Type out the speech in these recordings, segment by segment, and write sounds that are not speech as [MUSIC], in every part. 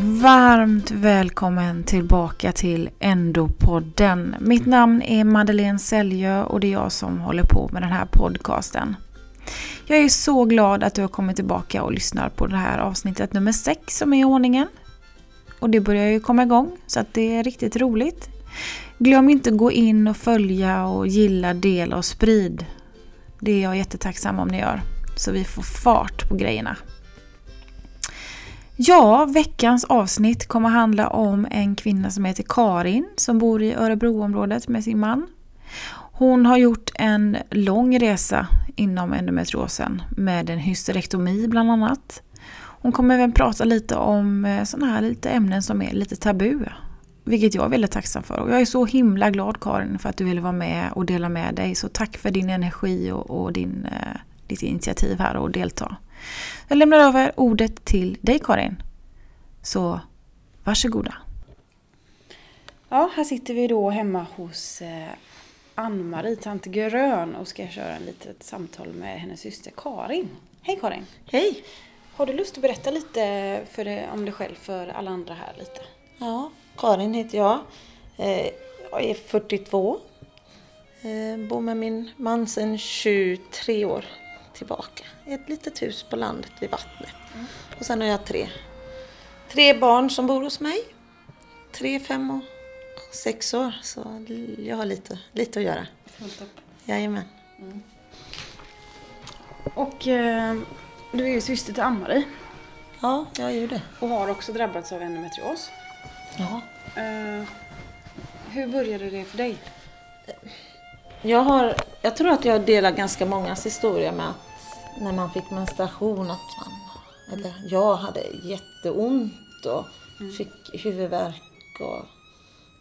Varmt välkommen tillbaka till Endopodden. Mitt namn är Madeleine Säljö och det är jag som håller på med den här podcasten. Jag är så glad att du har kommit tillbaka och lyssnar på det här avsnittet nummer 6 som är i ordningen. Och det börjar ju komma igång så att det är riktigt roligt. Glöm inte att gå in och följa och gilla, dela och sprid. Det är jag jättetacksam om ni gör. Så vi får fart på grejerna. Ja, veckans avsnitt kommer handla om en kvinna som heter Karin som bor i Örebroområdet med sin man. Hon har gjort en lång resa inom endometriosen med en hysterektomi bland annat. Hon kommer även prata lite om eh, sådana här lite ämnen som är lite tabu. Vilket jag är väldigt tacksam för. Och jag är så himla glad Karin för att du ville vara med och dela med dig. Så tack för din energi och, och din, eh, ditt initiativ här och delta. Jag lämnar över ordet till dig Karin. Så varsågoda. Ja, här sitter vi då hemma hos eh, Ann-Marie, tant Grön och ska köra ett litet samtal med hennes syster Karin. Hej Karin! Hej! Har du lust att berätta lite för det, om dig själv för alla andra här lite? Ja, Karin heter jag. Eh, jag är 42. Eh, bor med min man sedan 23 år tillbaka. I ett litet hus på landet vid vattnet. Mm. Och sen har jag tre, tre barn som bor hos mig. Tre, fem och sex år. Så jag har lite, lite att göra. Fullt upp. Jajamän. Mm. Och eh, du är ju syster till Ann-Marie. Ja, jag är ju det. Och har också drabbats av endometrios. Ja. Eh, hur började det för dig? Jag, har, jag tror att jag delar ganska mångas historia med att när man fick menstruation att man, eller jag hade jätteont och mm. fick huvudvärk och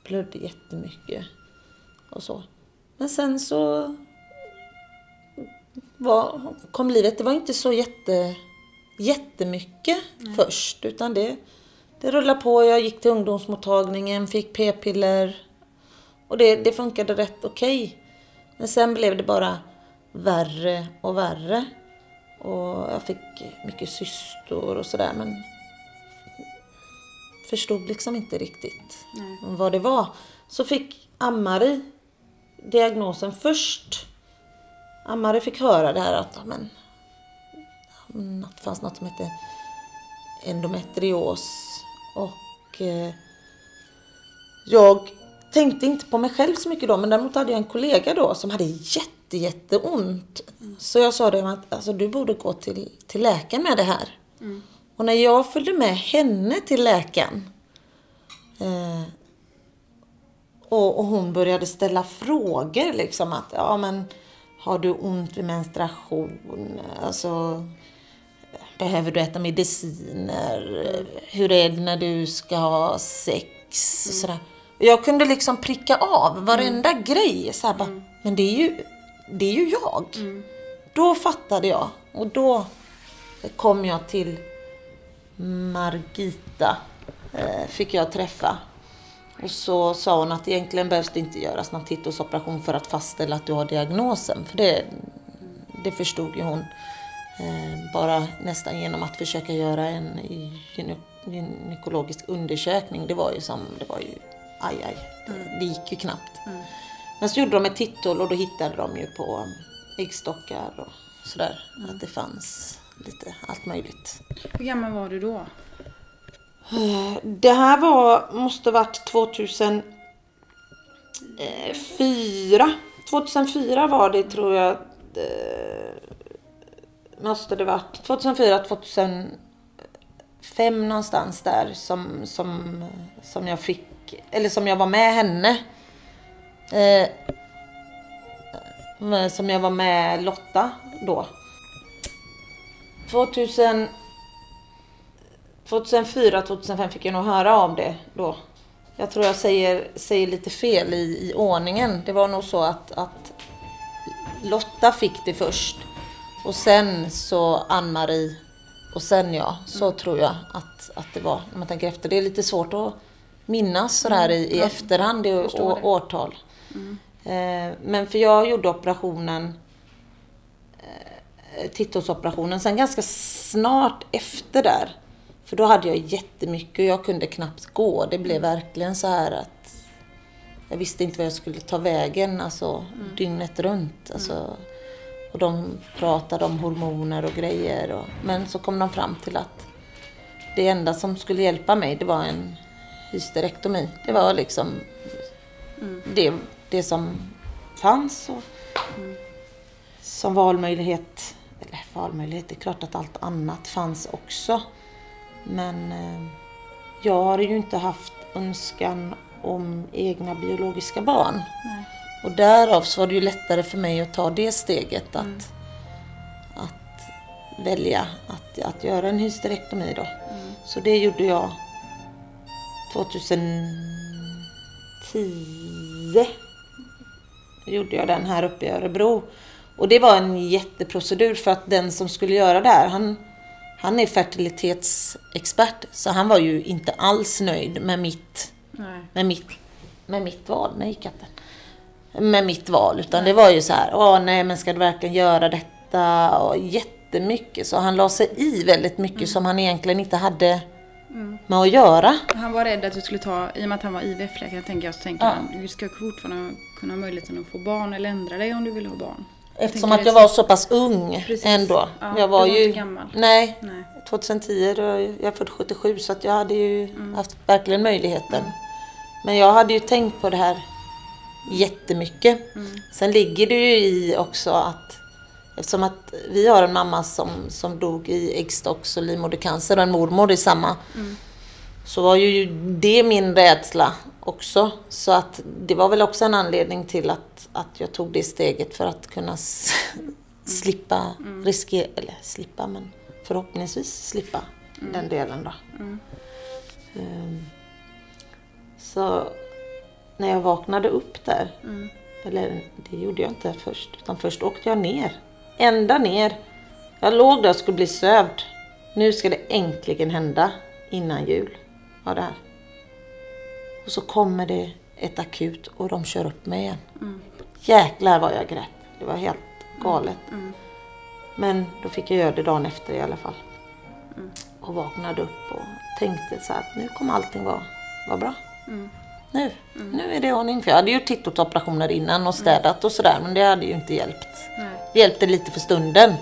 blödde jättemycket och så. Men sen så var, kom livet. Det var inte så jätte, jättemycket mm. först utan det, det rullade på. Jag gick till ungdomsmottagningen, fick p-piller och det, det funkade rätt okej. Okay. Men sen blev det bara värre och värre. Och jag fick mycket cystor och sådär men förstod liksom inte riktigt Nej. vad det var. Så fick Ammari diagnosen först. Ammari fick höra det här att, men, det fanns något som hette endometrios. Och eh, jag tänkte inte på mig själv så mycket då men däremot hade jag en kollega då som hade jätte jätte, jätteont. Så jag sa det att alltså, du borde gå till, till läkaren med det här. Mm. Och när jag följde med henne till läkaren eh, och, och, hon började ställa frågor liksom att ja men har du ont vid menstruation? Alltså behöver du äta mediciner? Hur är det när du ska ha sex? Och mm. sådär. Jag kunde liksom pricka av varenda mm. grej. Så här, bara, mm. Men det är ju det är ju jag. Mm. Då fattade jag och då kom jag till Margita, eh, fick jag träffa. Och så sa hon att egentligen behövs det inte göras någon titthålsoperation för att fastställa att du har diagnosen. För det, det förstod ju hon. Eh, bara nästan genom att försöka göra en gynekologisk undersökning. Det var ju som, det var ju, aj aj, mm. det gick ju knappt. Mm. Men så gjorde de ett titthål och då hittade de ju på äggstockar och sådär. Att det fanns lite allt möjligt. Hur gammal var du då? Det här var, måste varit 2004. 2004 var det tror jag. Eh, måste det varit. 2004, 2005 någonstans där som, som, som jag fick, eller som jag var med henne Eh, som jag var med Lotta då. 2000, 2004, 2005 fick jag nog höra av det då. Jag tror jag säger, säger lite fel i, i ordningen. Det var nog så att, att Lotta fick det först. Och sen så Ann-Marie och sen jag. Så mm. tror jag att, att det var. När man tänker efter. Det är lite svårt att minnas sådär i, i efterhand i årtal. Mm. Men för jag gjorde operationen, eh, titthålsoperationen, sen ganska snart efter där För då hade jag jättemycket och jag kunde knappt gå. Det blev verkligen så här att jag visste inte vad jag skulle ta vägen, alltså dygnet runt. Alltså, och de pratade om hormoner och grejer. Och, men så kom de fram till att det enda som skulle hjälpa mig, det var en hysterektomi. Det var liksom det, det som fanns. Och, Som valmöjlighet. Eller valmöjlighet, det är klart att allt annat fanns också. Men eh, jag har ju inte haft önskan om egna biologiska barn. Och därav så var det ju lättare för mig att ta det steget att, att välja att, att göra en hysterektomi då. Så det gjorde jag 2010 gjorde jag den här uppe i Örebro. Och det var en jätteprocedur för att den som skulle göra det här, han, han är fertilitetsexpert. Så han var ju inte alls nöjd med mitt, Nej. med mitt, med mitt val. Nej, katten. Med mitt val. Utan det var ju så här, åh nej men ska du verkligen göra detta? Och jättemycket. Så han la sig i väldigt mycket som han egentligen inte hade med att göra. Han var rädd att du skulle ta, i och med att han var IVF-läkare tänker jag, så tänker Ja. han du ska fortfarande kunna ha möjligheten att få barn eller ändra dig om du vill ha barn. Eftersom tänker att jag var så pass ung Precis. ändå. Ja, jag var var ju... inte gammal. Nej, Nej. 2010, då, jag är född 77 så att jag hade ju Mm. haft verkligen möjligheten. Men jag hade ju tänkt på det här jättemycket. Mm. Sen ligger det ju i också att eftersom att vi har en mamma som, som dog i äggstocks och livmodercancer och en mormor i samma. Mm. Så var ju det min rädsla också. Så att det var väl också en anledning till att, att jag tog det steget för att kunna s- slippa riskera, eller slippa men förhoppningsvis slippa den delen då. Ehm, så när jag vaknade upp där, eller det gjorde jag inte först, utan först åkte jag ner. Ända ner. Jag låg där och skulle bli sövd. Nu ska det äntligen hända innan jul. Var det här. Och så kommer det ett akut och de kör upp mig igen. Jäklar vad jag grät. Det var helt galet. Men då fick jag göra det dagen efter i alla fall. Och vaknade upp och tänkte så här att nu kommer allting vara, vara bra. Nu, nu är det ordning. För jag hade ju tittoperationer innan och städat och sådär men det hade ju inte hjälpt. Nej. Det hjälpte lite för stunden.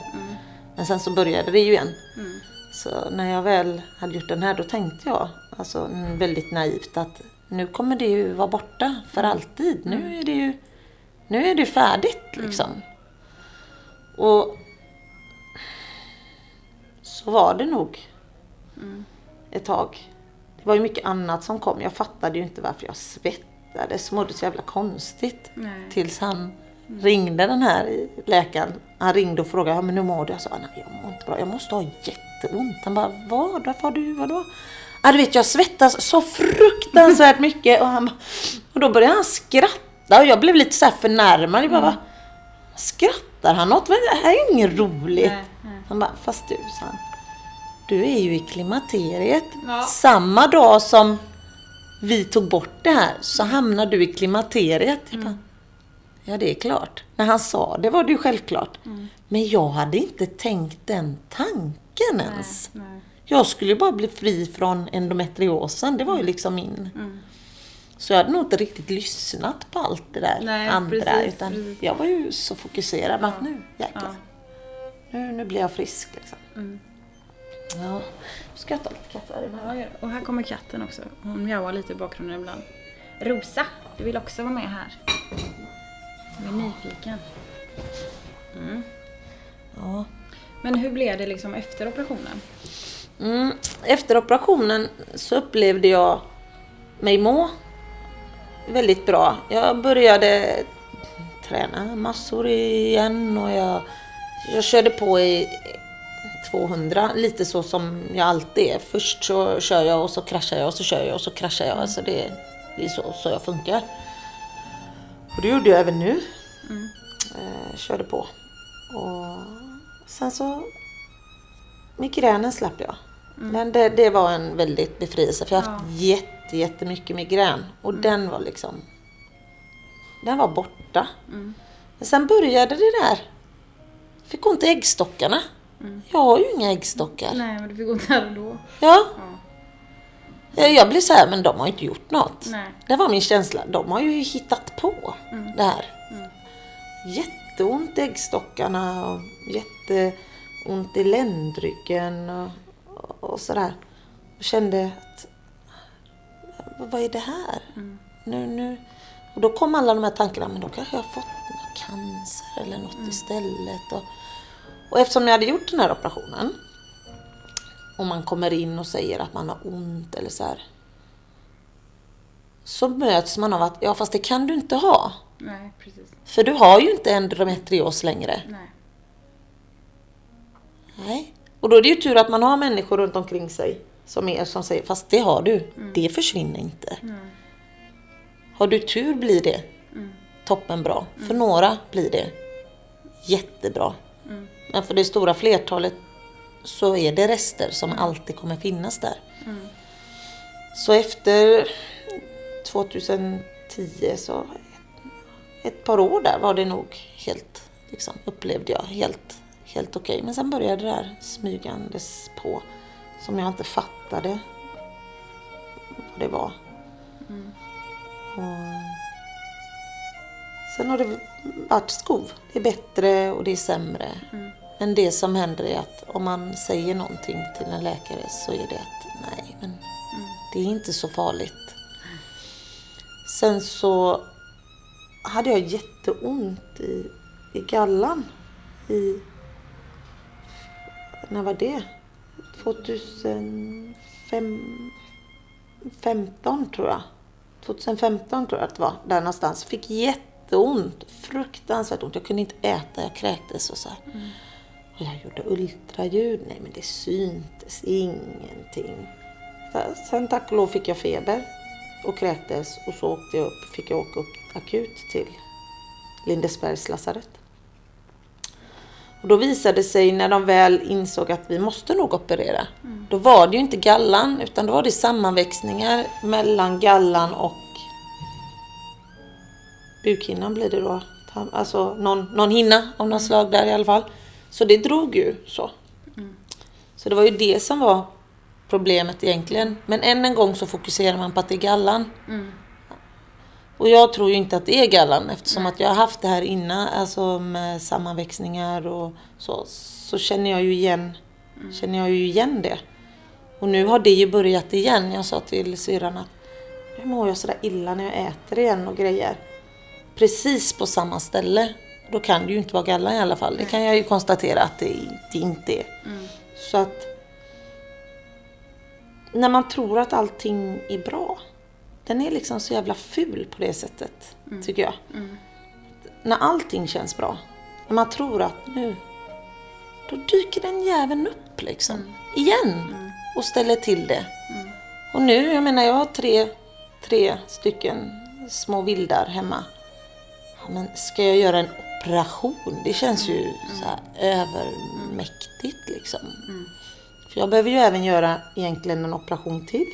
Men sen så började det ju igen. Så när jag väl hade gjort den här då tänkte jag alltså mm, väldigt naivt att nu kommer det ju vara borta för alltid. Nu är det ju nu är det färdigt liksom. Och så var det nog ett tag. Det var ju mycket annat som kom. Jag fattade ju inte varför jag svettades, mådde så jävla konstigt. Nej. Tills han ringde den här läkaren. Han ringde och frågade, ja, men hur mår du? Jag sa, nej jag mår inte bra, jag måste ha jätteont. Han bara, vad? Varför har du, vadå? Ja du vet jag svettas så fruktansvärt mycket. Och, han, bara- och då började han skratta och jag blev lite så här förnärmad. Jag bara, "Va? skrattar han åt? Det här är ju inget roligt. Nej, nej. Han bara, fast du, sa han. Du är ju i klimakteriet. Ja. Samma dag som vi tog bort det här så hamnar du i klimakteriet. Bara, ja det är klart. När han sa det var det ju självklart. Men jag hade inte tänkt den tanken ens. Nej. Jag skulle ju bara bli fri från endometriosen. Det var ju liksom min... Så jag hade nog inte riktigt lyssnat på allt det där Nej, andra. precis, utan precis. jag var ju så fokuserad på att nu jäklar. Ja. Nu, nu blir jag frisk liksom. Mm. Ja, nu ska jag ta lite gör det. och här kommer katten också. Hon mjauar lite i bakgrunden ibland. Rosa, du vill också vara med här. Jag är nyfiken. Ja. Men hur blev det liksom efter operationen? Mm, efter operationen så upplevde jag mig må väldigt bra. Jag började träna massor igen och jag, jag körde på i 200, lite så som jag alltid är. Först så kör jag och så kraschar jag och så kör jag och så kraschar jag. Alltså det, det är så, så jag funkar. Och det gjorde jag även nu. Eh, körde på. Och sen så Migränen slapp jag. Men det, det var en väldigt befrielse för jag har haft jätte, jättemycket migrän. Och den var liksom... Den var borta. Men sen började det där. Fick ont i äggstockarna. Jag har ju inga äggstockar. Nej, men du fick ont där och då. Ja. Ja. Eh, Jag blir så här, men de har inte gjort något. Nej. Det var min känsla. De har ju hittat på Mm. det här. Jätteont i äggstockarna och jätteont i ländryggen och, och sådär. Och kände att, "Vad- är det här? Mm. Nu, nu. Och då kom alla de här tankarna, men då kanske jag har fått cancer eller något Mm. istället. Och, och eftersom jag hade gjort den här operationen och man kommer in och säger att man har ont eller så här. Så möts man av att, ja fast det kan du inte ha. Nej, precis. För du har ju inte endometrios längre. Nej. Nej. Och då är det ju tur att man har människor runt omkring sig som är som säger, fast det har du. Det försvinner inte. Nej. Har du tur blir det toppenbra. För några blir det jättebra. Men för det stora flertalet så är det rester som alltid kommer finnas där. Så efter 2010 så ett par år där var det nog helt, liksom, upplevde jag, helt, helt okej. Men sen började det här smygandes på som jag inte fattade vad det var. Och sen har det varit skov. Det är bättre och det är sämre. Men det som händer är att om man säger någonting till en läkare så är det att nej, men det är inte så farligt. Sen så hade jag jätteont i, i gallan. I, när var det? 2015 tror jag. 2015 tror jag att det var, där någonstans. Fick jätteont, fruktansvärt ont. Jag kunde inte äta, jag kräktes och så här. Mm. Och jag gjorde ultraljud, nej men det syntes ingenting. Sen tack och lov fick jag feber och kräktes och så åkte jag upp, fick jag åka upp akut till Lindesbergs lasarett. Och då visade det sig när de väl insåg att vi måste nog operera. Då var det ju inte gallan utan då var det sammanväxningar mellan gallan och bukhinnan blir det då. Alltså någon, någon hinna av något slag där i alla fall. Så det drog ju så. Så det var ju det som var problemet egentligen. Men än en gång så fokuserar man på att det är gallan. Och jag tror ju inte att det är gallan eftersom att jag har haft det här innan, alltså med sammanväxningar och så. Så känner jag ju igen, känner jag ju igen det. Och nu har det ju börjat igen. Jag sa till syrran att nu mår jag sådär illa när jag äter igen och grejer. Precis på samma ställe. Då kan det ju inte vara gallan i alla fall. Det kan jag ju konstatera att det, det inte är. Så att när man tror att allting är bra. Den är liksom så jävla ful på det sättet, tycker jag. När allting känns bra. När man tror att nu, då dyker den jäveln upp liksom. Igen. Och ställer till det. Och nu, jag menar jag har tre, tre stycken små vildar hemma. Ja, men ska jag göra en operation? Det känns ju så här övermäktigt liksom. För jag behöver ju även göra egentligen en operation till.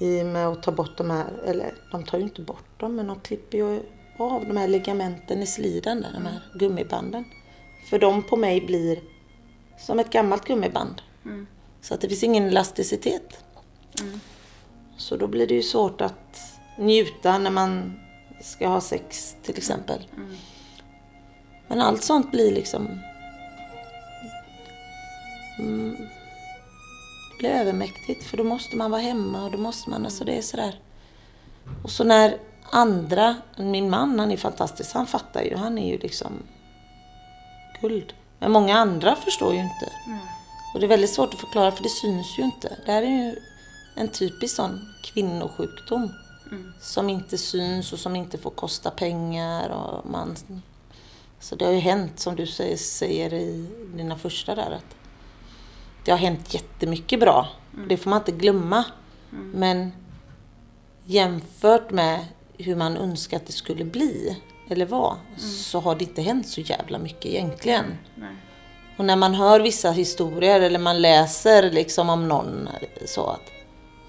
I och med att ta bort de här, eller de tar ju inte bort dem, men de klipper ju av de här ligamenten i sliden, där, de här gummibanden. För de på mig blir som ett gammalt gummiband. Så att det finns ingen elasticitet. Så då blir det ju svårt att njuta när man ska ha sex till exempel. Men allt sånt blir liksom... Mm, det blir övermäktigt för då måste man vara hemma och då måste man, alltså det är sådär. Och så när andra, min man han är fantastisk, han fattar ju, han är ju liksom guld. Men många andra förstår ju inte. Och det är väldigt svårt att förklara för det syns ju inte. Det här är ju en typisk sån kvinnosjukdom. Som inte syns och som inte får kosta pengar. Och man, så det har ju hänt, som du säger, i dina första där, att det har hänt jättemycket bra. Det får man inte glömma. Men jämfört med hur man önskar att det skulle bli, eller vara, så har det inte hänt så jävla mycket egentligen. Nej. Och när man hör vissa historier eller man läser liksom om någon så att,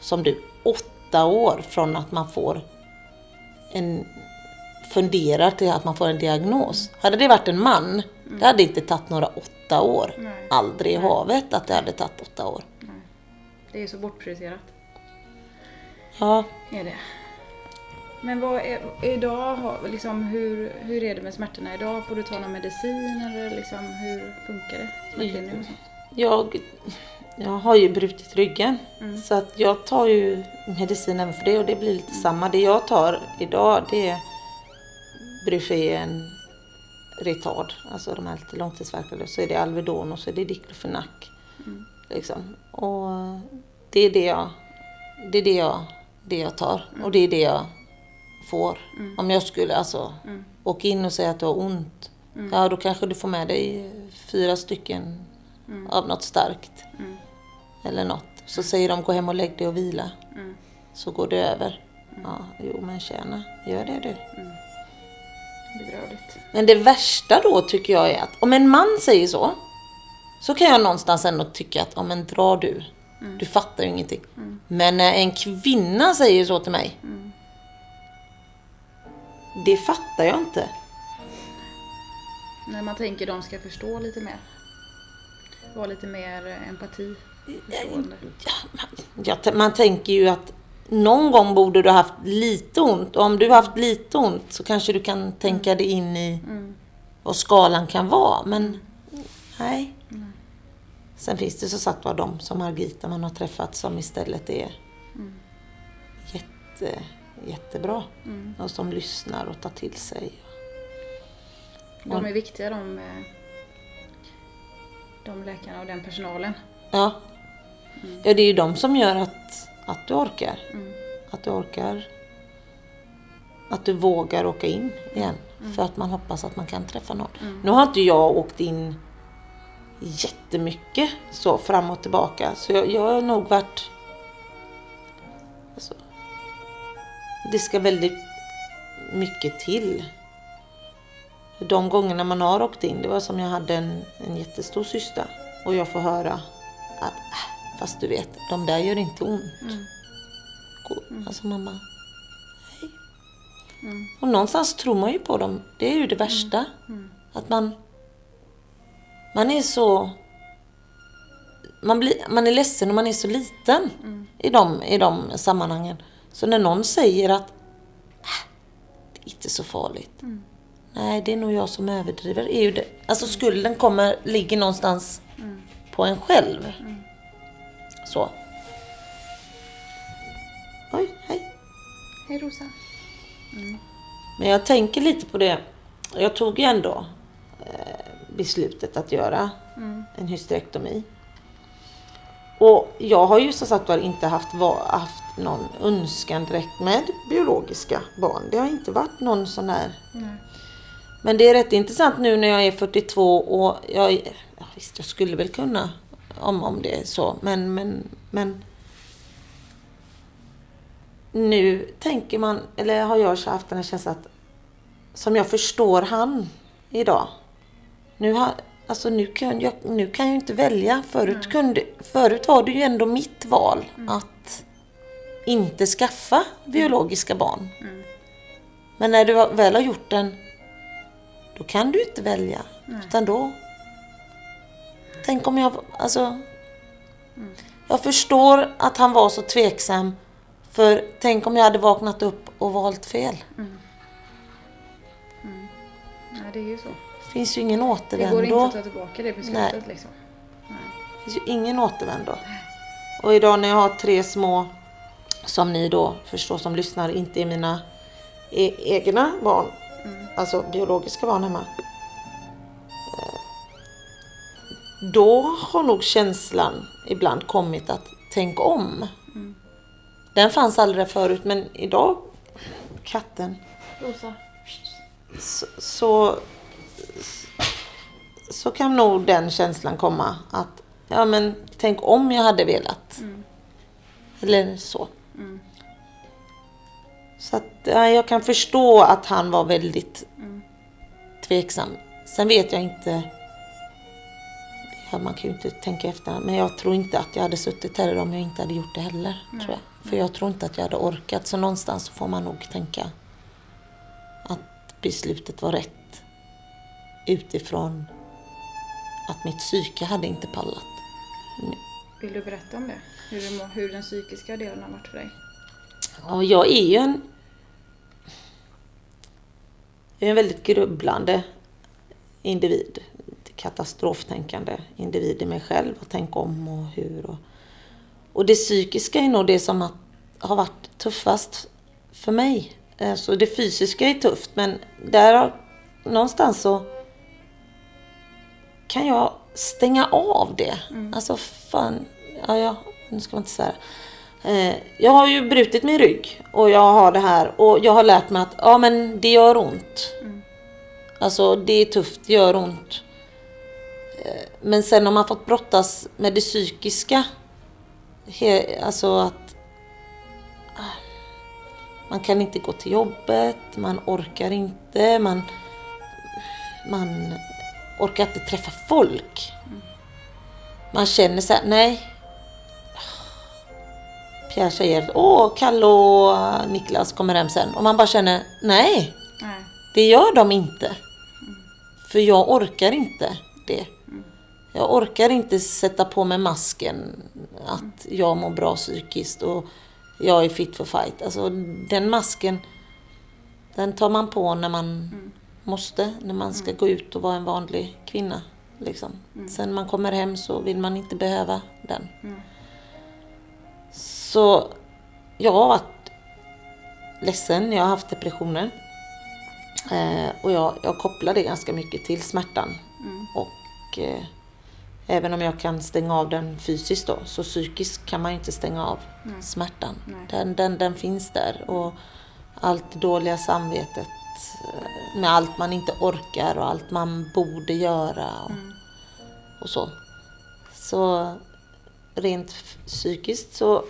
som du, åtta år från att man får en, funderar till att man får en diagnos. Hade det varit en man, det hade inte tagit några åtta år. Nej. Aldrig i havet att det hade tagit åtta år. Det är så bortprioriterat. Ja, Är det. Men vad är, idag, liksom, hur, hur är det med smärtorna idag? Får du ta någon medicin eller liksom, hur funkar det? Smärtlindring och sånt? jag, jag har ju brutit ryggen. Mm. Så att jag tar ju medicin även för det och det blir lite samma. Det jag tar idag det är Brufen Retard, alltså de här lite långtidsverkande. Så är det Alvedon och så är det Diclofenac. Mm. Liksom. Och det är det jag, det är det jag, det jag tar och det är det jag får. Om jag skulle alltså Mm. åka in och säga att du har ont. Ja, då kanske du får med dig fyra stycken av något starkt. Mm. Eller något. Så säger de gå hem och lägg dig och vila. Mm. Så går det över. Ja, jo men tjäna, gör det du. Bedrövligt. Men det värsta då tycker jag är att om en man säger så. Så kan jag någonstans ändå tycka att, ja men dra du. Du fattar ju ingenting. Men när en kvinna säger så till mig. Det fattar jag inte. När man tänker de ska förstå lite mer. Vara lite mer eh, empati. Förstående. Ja, man- ja, man tänker ju att någon gång borde du ha haft lite ont. Och om du har haft lite ont så kanske du kan tänka dig in i Mm. vad skalan kan vara. Men nej. Sen finns det så sagt var de som Margita man har träffat som istället är jätte, jättebra. Och som lyssnar och tar till sig. De är viktiga de, eh, de läkarna och den personalen. Ja. Ja, det är ju de som gör att, att du orkar. Att du orkar. Att du vågar åka in igen. För att man hoppas att man kan träffa någon. Nu har inte jag åkt in jättemycket så fram och tillbaka. Så jag, jag har nog varit... Alltså, det ska väldigt mycket till. De gångerna man har åkt in, det var som jag hade en, en jättestor cysta. Och jag får höra att, äh, fast du vet, de där gör inte ont. Gå- Alltså mamma, hej. Och någonstans tror man ju på dem. Det är ju det värsta. Att man, man är så... Man, blir, man är ledsen och man är så liten i, de, i de sammanhangen. Så när någon säger att äh, det är inte så farligt. Nej, det är nog jag som överdriver. Är ju det. Alltså skulden kommer, ligger någonstans på en själv. Så. Oj, hej. Hej Rosa. Men jag tänker lite på det. Jag tog ju ändå eh, beslutet att göra en hysterektomi. Och jag har ju som sagt var inte haft, haft någon önskan direkt med biologiska barn. Det har inte varit någon sån här Nej. Men det är rätt intressant nu när jag är 42 och jag, ja, visst, jag skulle väl kunna om, om det är så. Men, men, men nu tänker man, eller har jag haft den här känslan att som jag förstår han idag. Nu, har, alltså nu, kan, jag, nu kan jag inte välja. Förut, kunde, förut var det ju ändå mitt val att inte skaffa biologiska barn. Men när du väl har gjort den då kan du inte välja. Utan då... Tänk om jag... Alltså... Jag förstår att han var så tveksam. För tänk om jag hade vaknat upp och valt fel. Nej, det är ju så. Det finns ju ingen Det går återvändo. inte att ta tillbaka det beslutet Nej. liksom. Nej. Det finns ju ingen återvändo. Och idag när jag har tre små, som ni då förstår som lyssnar, inte är mina e- egna barn, alltså biologiska barn hemma. Då har nog känslan ibland kommit att tänk om. Den fanns aldrig förut men idag, katten, Rosa. så, så, så kan nog den känslan komma att ja men tänk om jag hade velat. Eller så. Så att ja, jag kan förstå att han var väldigt tveksam. Sen vet jag inte ja, man kan ju inte tänka efter men jag tror inte att jag hade suttit här om jag inte hade gjort det heller. Tror jag. För jag tror inte att jag hade orkat. Så någonstans så får man nog tänka att beslutet var rätt utifrån att mitt psyke hade inte pallat. Vill du berätta om det? Hur, hur den psykiska delen har varit för dig? Ja, jag är ju en... Jag är en väldigt grubblande individ. Katastroftänkande individ i mig själv. Och tänka om och hur. Och, och det psykiska är nog det som har, har varit tuffast för mig. Eh, Så det fysiska är tufft men där har- någonstans så kan jag stänga av det. Alltså fan, ja, ja, nu ska man inte svära. Eh, jag har ju brutit min rygg och jag har det här och jag har lärt mig att ja men det gör ont. Alltså det är tufft, det gör ont. Eh, men sen har man fått brottas med det psykiska. He, alltså att ah, man kan inte gå till jobbet, man orkar inte, man, man orkar inte träffa folk. Man känner så här, nej. Pierre säger, åh, Kalle och Niklas kommer hem sen. Och man bara känner, nej, Nej. det gör de inte. För jag orkar inte det. Jag orkar inte sätta på mig masken att jag mår bra psykiskt och jag är fit for fight. Alltså den masken, den tar man på när man måste. När man ska gå ut och vara en vanlig kvinna. Liksom. Sen man kommer hem så vill man inte behöva den. Så jag har varit ledsen, jag har haft depressioner. Eh, och jag, jag kopplar det ganska mycket till smärtan. Och eh, även om jag kan stänga av den fysiskt då, så psykiskt kan man ju inte stänga av smärtan. Nej. Den, den, den finns där. Och allt dåliga samvetet eh, med allt man inte orkar och allt man borde göra och, och så. Så rent psykiskt så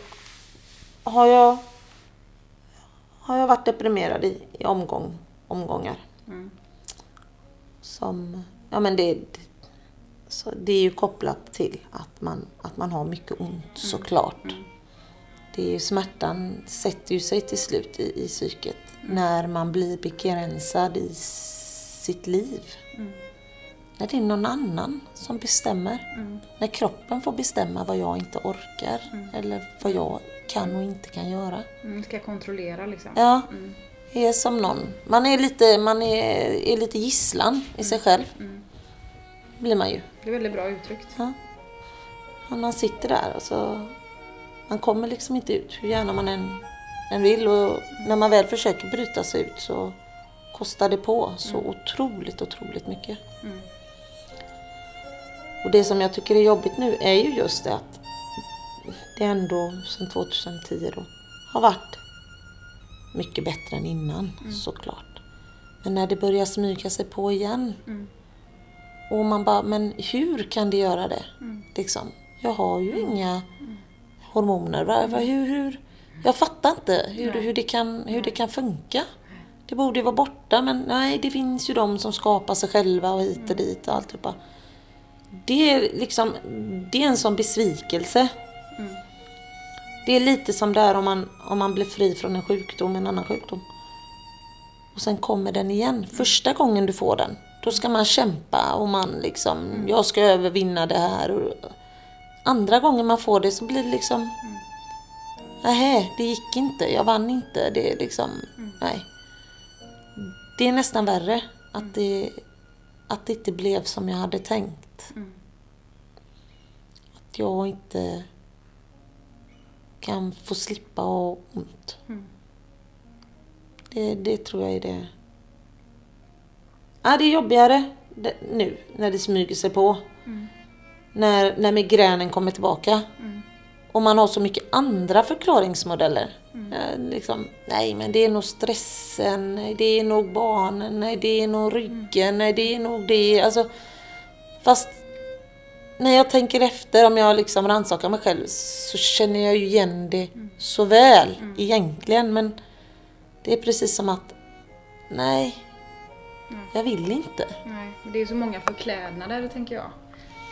har jag, har jag varit deprimerad i, i omgång, omgångar. Som, ja men det, så det är ju kopplat till att man, att man har mycket ont såklart. Det är ju, smärtan sätter ju sig till slut i, i psyket när man blir begränsad i sitt liv. När det är någon annan som bestämmer. När kroppen får bestämma vad jag inte orkar eller vad jag kan och inte kan göra. Mm, ska kontrollera liksom. Ja, är som någon. Man är lite, man är, är lite gisslan i sig själv. Blir man ju. Det är väldigt bra uttryckt. Ja. Man sitter där och så... Man kommer liksom inte ut hur gärna man än, än vill. Och när man väl försöker bryta sig ut så kostar det på så otroligt, otroligt mycket. Och det som jag tycker är jobbigt nu är ju just det att det ändå sedan 2010 då har varit mycket bättre än innan såklart. Men när det börjar smyga sig på igen och man bara, men hur kan det göra det? Liksom, jag har ju inga hormoner. Va, va, hur, hur? Jag fattar inte hur, hur, det kan, hur det kan funka. Det borde ju vara borta men nej, det finns ju de som skapar sig själva och hit och dit och alltihopa. Det är liksom, det är en sån besvikelse. Det är lite som det är om man, om man blir fri från en sjukdom, en annan sjukdom. Och sen kommer den igen. Första gången du får den, då ska man kämpa och man liksom, jag ska övervinna det här. Och andra gången man får det så blir det liksom, nej, det gick inte, jag vann inte. Det är liksom, nej. Det är nästan värre att det, att det inte blev som jag hade tänkt. Att jag inte kan få slippa ha ont. Det, det tror jag är det. Ja, det är jobbigare nu när det smyger sig på. När, när migränen kommer tillbaka. Och man har så mycket andra förklaringsmodeller. Eh, liksom, nej men det är nog stressen, nej det är nog barnen, nej det är nog ryggen, nej det är nog det. Alltså, fast när jag tänker efter, om jag liksom rannsakar mig själv, så känner jag ju igen det så väl egentligen. Men det är precis som att, nej, jag vill inte. Nej, men det är så många förklädnader tänker jag.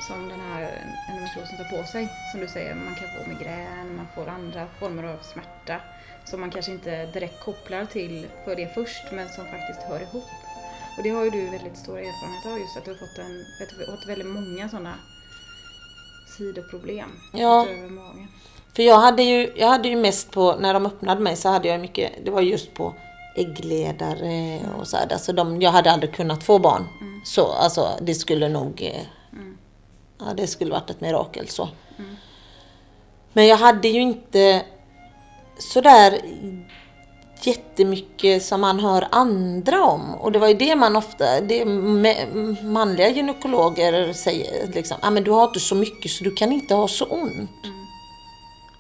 Som den här endometriosen tar på sig. Som du säger, man kan få migrän, man får andra former av smärta. Som man kanske inte direkt kopplar till för det först, men som faktiskt hör ihop. Och det har ju du väldigt stor erfarenhet av just att du har fått, en, fått väldigt många sådana sidoproblem Ja. utöver magen. För jag hade, ju, jag hade ju mest på, när de öppnade mig så hade jag mycket, det var just på äggledare och så här. Alltså de, jag hade aldrig kunnat få barn. Så alltså det skulle nog, eh, ja det skulle varit ett mirakel så. Men jag hade ju inte sådär jättemycket som man hör andra om. Och det var ju det man ofta, det manliga gynekologer säger liksom, ah, men du har inte så mycket så du kan inte ha så ont.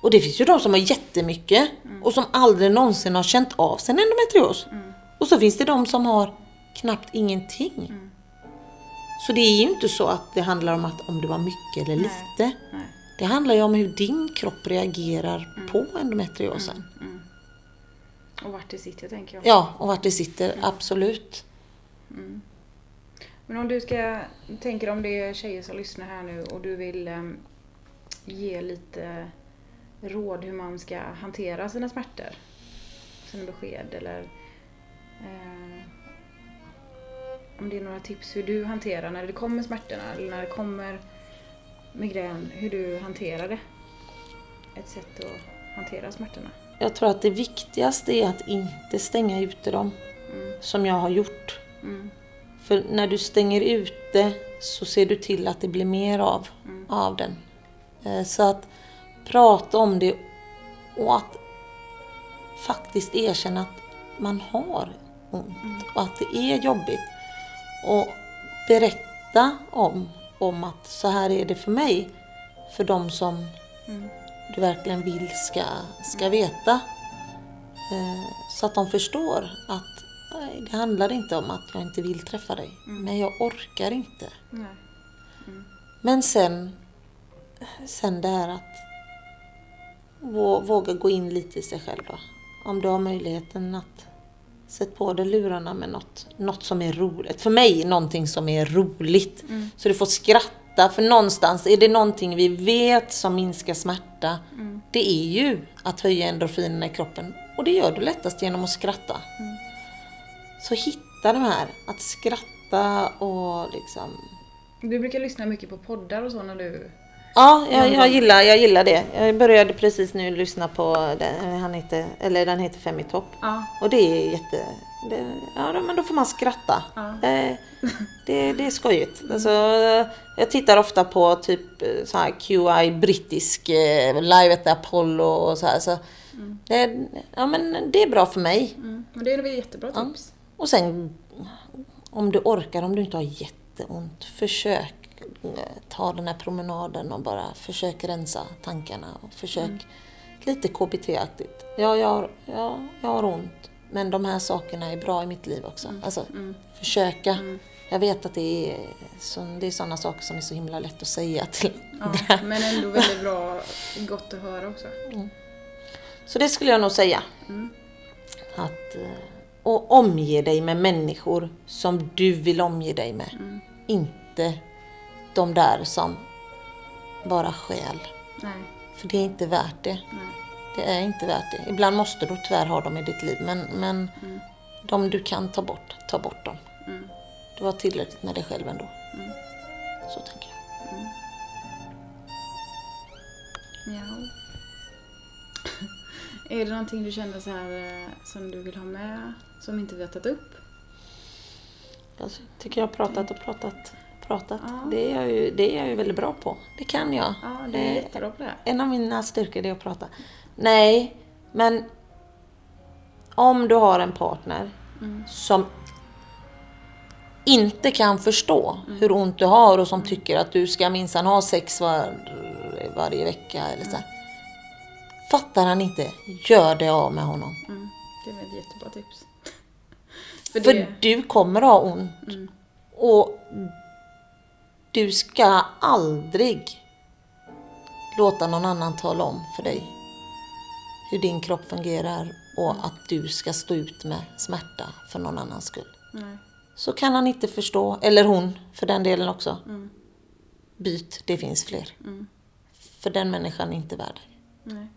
Och det finns ju de som har jättemycket och som aldrig någonsin har känt av sin endometrios. Och så finns det de som har knappt ingenting. Så det är ju inte så att det handlar om att om du har mycket eller lite. Nej. Det handlar ju om hur din kropp reagerar på endometriosen. Och vart det sitter tänker jag. Ja, och vart det sitter, absolut. Men om du ska, tänker om det är tjejer som lyssnar här nu och du vill em, ge lite råd hur man ska hantera sina smärtor. Sina besked eller eh, om det är några tips hur du hanterar när det kommer smärtorna eller när det kommer migrän, hur du hanterar det. Ett sätt att hantera smärtorna. Jag tror att det viktigaste är att inte stänga ute dem, som jag har gjort. Mm. För när du stänger ute så ser du till att det blir mer av, av den. Eh, Så att prata om det och att faktiskt erkänna att man har ont och att det är jobbigt. Och berätta om, om att så här är det för mig. För de som du verkligen vill ska, ska veta. Eh, Så att de förstår att nej, det handlar inte om att jag inte vill träffa dig. Men jag orkar inte. Nej. Men sen, sen det här att våga gå in lite i sig själv då. Om du har möjligheten att sätta på dig lurarna med något, något som är roligt. För mig någonting som är roligt. Så du får skratta. För någonstans är det någonting vi vet som minskar smärta. Det är ju att höja endorfinerna i kroppen. Och det gör du lättast genom att skratta. Så hitta de här, att skratta och liksom Du brukar lyssna mycket på poddar och så när du... Ja, jag, jag, gillar, jag gillar det. Jag började precis nu lyssna på den, han heter, eller den heter Fem i topp. Ja. Och det är jätte... Det, ja, men då får man skratta. Ja. Det, det, det är skojigt. Alltså, jag tittar ofta på typ eh, så här QI brittisk eh, live at Apollo och så här. Så det, ja, men det är bra för mig. Mm. Men det är väl jättebra Ja. tips. Och sen om du orkar, om du inte har jätteont, försök ta den här promenaden och bara försök rensa tankarna. Och försök lite KBT-aktigt. Ja, jag har, ja, jag har ont, men de här sakerna är bra i mitt liv också. Alltså, försöka. Jag vet att det är, så, det är sådana saker som är så himla lätt att säga till Ja, men ändå väldigt bra, gott att höra också. Så det skulle jag nog säga. Att, eh, och omge dig med människor som du vill omge dig med. Inte de där som bara. Nej, För det är inte värt det. nej. Det är inte värt det. Ibland måste du tyvärr ha dem i ditt liv. Men, men de du kan ta bort, ta bort dem. Du har tillräckligt med dig själv ändå. Så tänker jag. Ja. [LAUGHS] är det någonting du känner så här eh, som du vill ha med som inte vi har tagit upp? Jag tycker jag har pratat och pratat. Pratat. Ja. Det, är jag ju, det är jag ju väldigt bra på. Det kan jag. Ja, du är Eh, jättebra på det. En av mina styrkor är att prata. Nej, men om du har en partner som inte kan förstå hur ont du har och som tycker att du ska minsann ha sex var, varje vecka eller så. här. Fattar han inte, gör det av med honom. Mm. Det är ett jättebra tips. [LAUGHS] För För det, du kommer ha ont. Och du ska aldrig låta någon annan tala om för dig hur din kropp fungerar och att du ska stå ut med smärta för någon annans skull. nej. Så kan han inte förstå, eller hon för den delen också. Byt, det finns fler. För den människan är inte värd nej.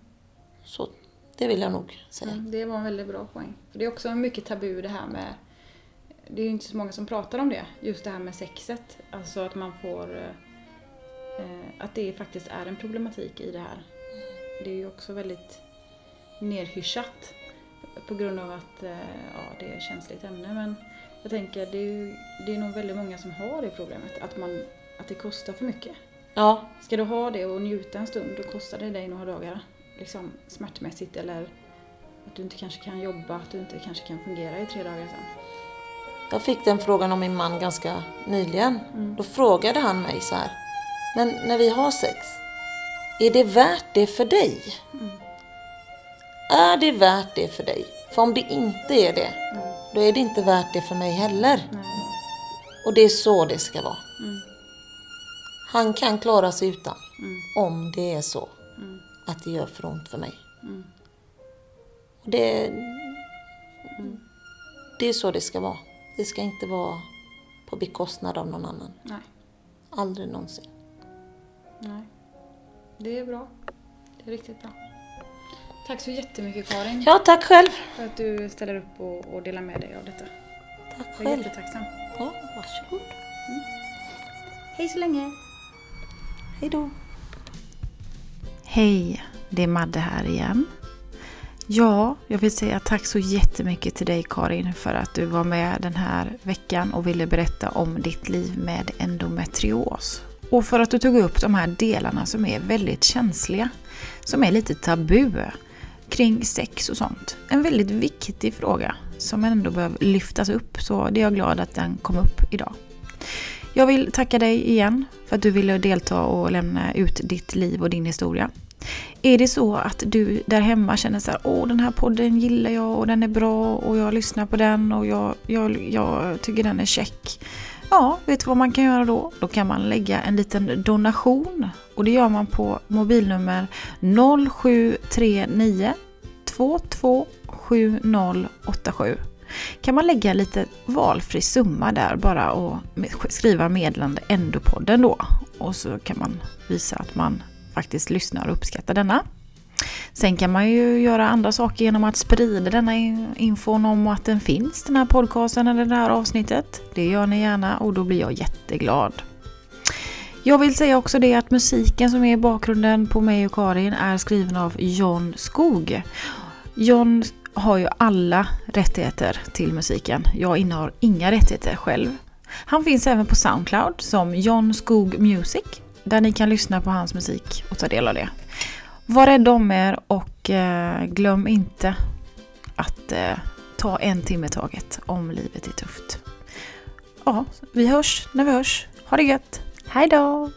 Så det vill jag nog säga. Mm, det var en väldigt bra poäng. För det är också mycket tabu det här med det är ju inte så många som pratar om det. Just det här med sexet. Alltså att man får... eh, Eh, att det faktiskt är en problematik i det här. Det är ju också väldigt nerhyschat på grund av att eh, ja, det är ett känsligt ämne. Men jag tänker det är, ju, det är nog väldigt många som har det problemet. Att, man, att det kostar för mycket. Ja, Ska du ha det och njuta en stund då kostar det dig några dagar. Liksom smärtmässigt eller att du inte kanske kan jobba, att du inte kanske kan fungera i tre dagar sen. jag fick den frågan av min man ganska nyligen. Mm. Då frågade han mig så här. Men när vi har sex, är det värt det för dig? Mm. Är det värt det för dig? För om det inte är det, Mm. då är det inte värt det för mig heller. Och det är så det ska vara. Mm. Han kan klara sig utan, Mm. om det är så Mm. att det gör för ont för mig. Det, det är så det ska vara. Det ska inte vara på bekostnad av någon annan. Nej. Aldrig någonsin. Nej. Det är bra. Det är riktigt bra. Tack så jättemycket Karin Ja, tack själv. för att du ställer upp och, och delar med dig av detta. Tack Jag är själv. jättetacksam. Ja, varsågod. Hej så länge! Hej då. Hej, det är Madde här igen. Ja, jag vill säga tack så jättemycket till dig Karin för att du var med den här veckan och ville berätta om ditt liv med endometrios. Och för att du tog upp de här delarna som är väldigt känsliga, som är lite tabu kring sex och sånt. En väldigt viktig fråga som ändå behöver lyftas upp, så det är jag glad att den kom upp idag. Jag vill tacka dig igen för att du ville delta och lämna ut ditt liv och din historia. Är det så att du där hemma känner så här, åh den här podden gillar jag och den är bra och jag lyssnar på den och jag, jag, jag tycker den är check. Ja, vet du vad man kan göra då? Då kan man lägga en liten donation och det gör man på mobilnummer 0739 227087 kan man lägga lite valfri summa där bara och skriva meddelande Endopodden då. Och så kan man visa att man faktiskt lyssnar och uppskattar denna. Sen kan man ju göra andra saker genom att sprida denna infon om att den finns, den här podcasten eller det här avsnittet. Det gör ni gärna och då blir jag jätteglad. Jag vill säga också det att musiken som är i bakgrunden på mig och Karin är skriven av John Skog. John har ju alla rättigheter till musiken. Jag innehar inga rättigheter själv. Han finns även på Soundcloud som John Skog Music där ni kan lyssna på hans musik och ta del av det. Var rädda om er och eh, glöm inte att eh, ta en timme i taget om livet är tufft. Ja, vi hörs när vi hörs. Ha det gött! Hej då!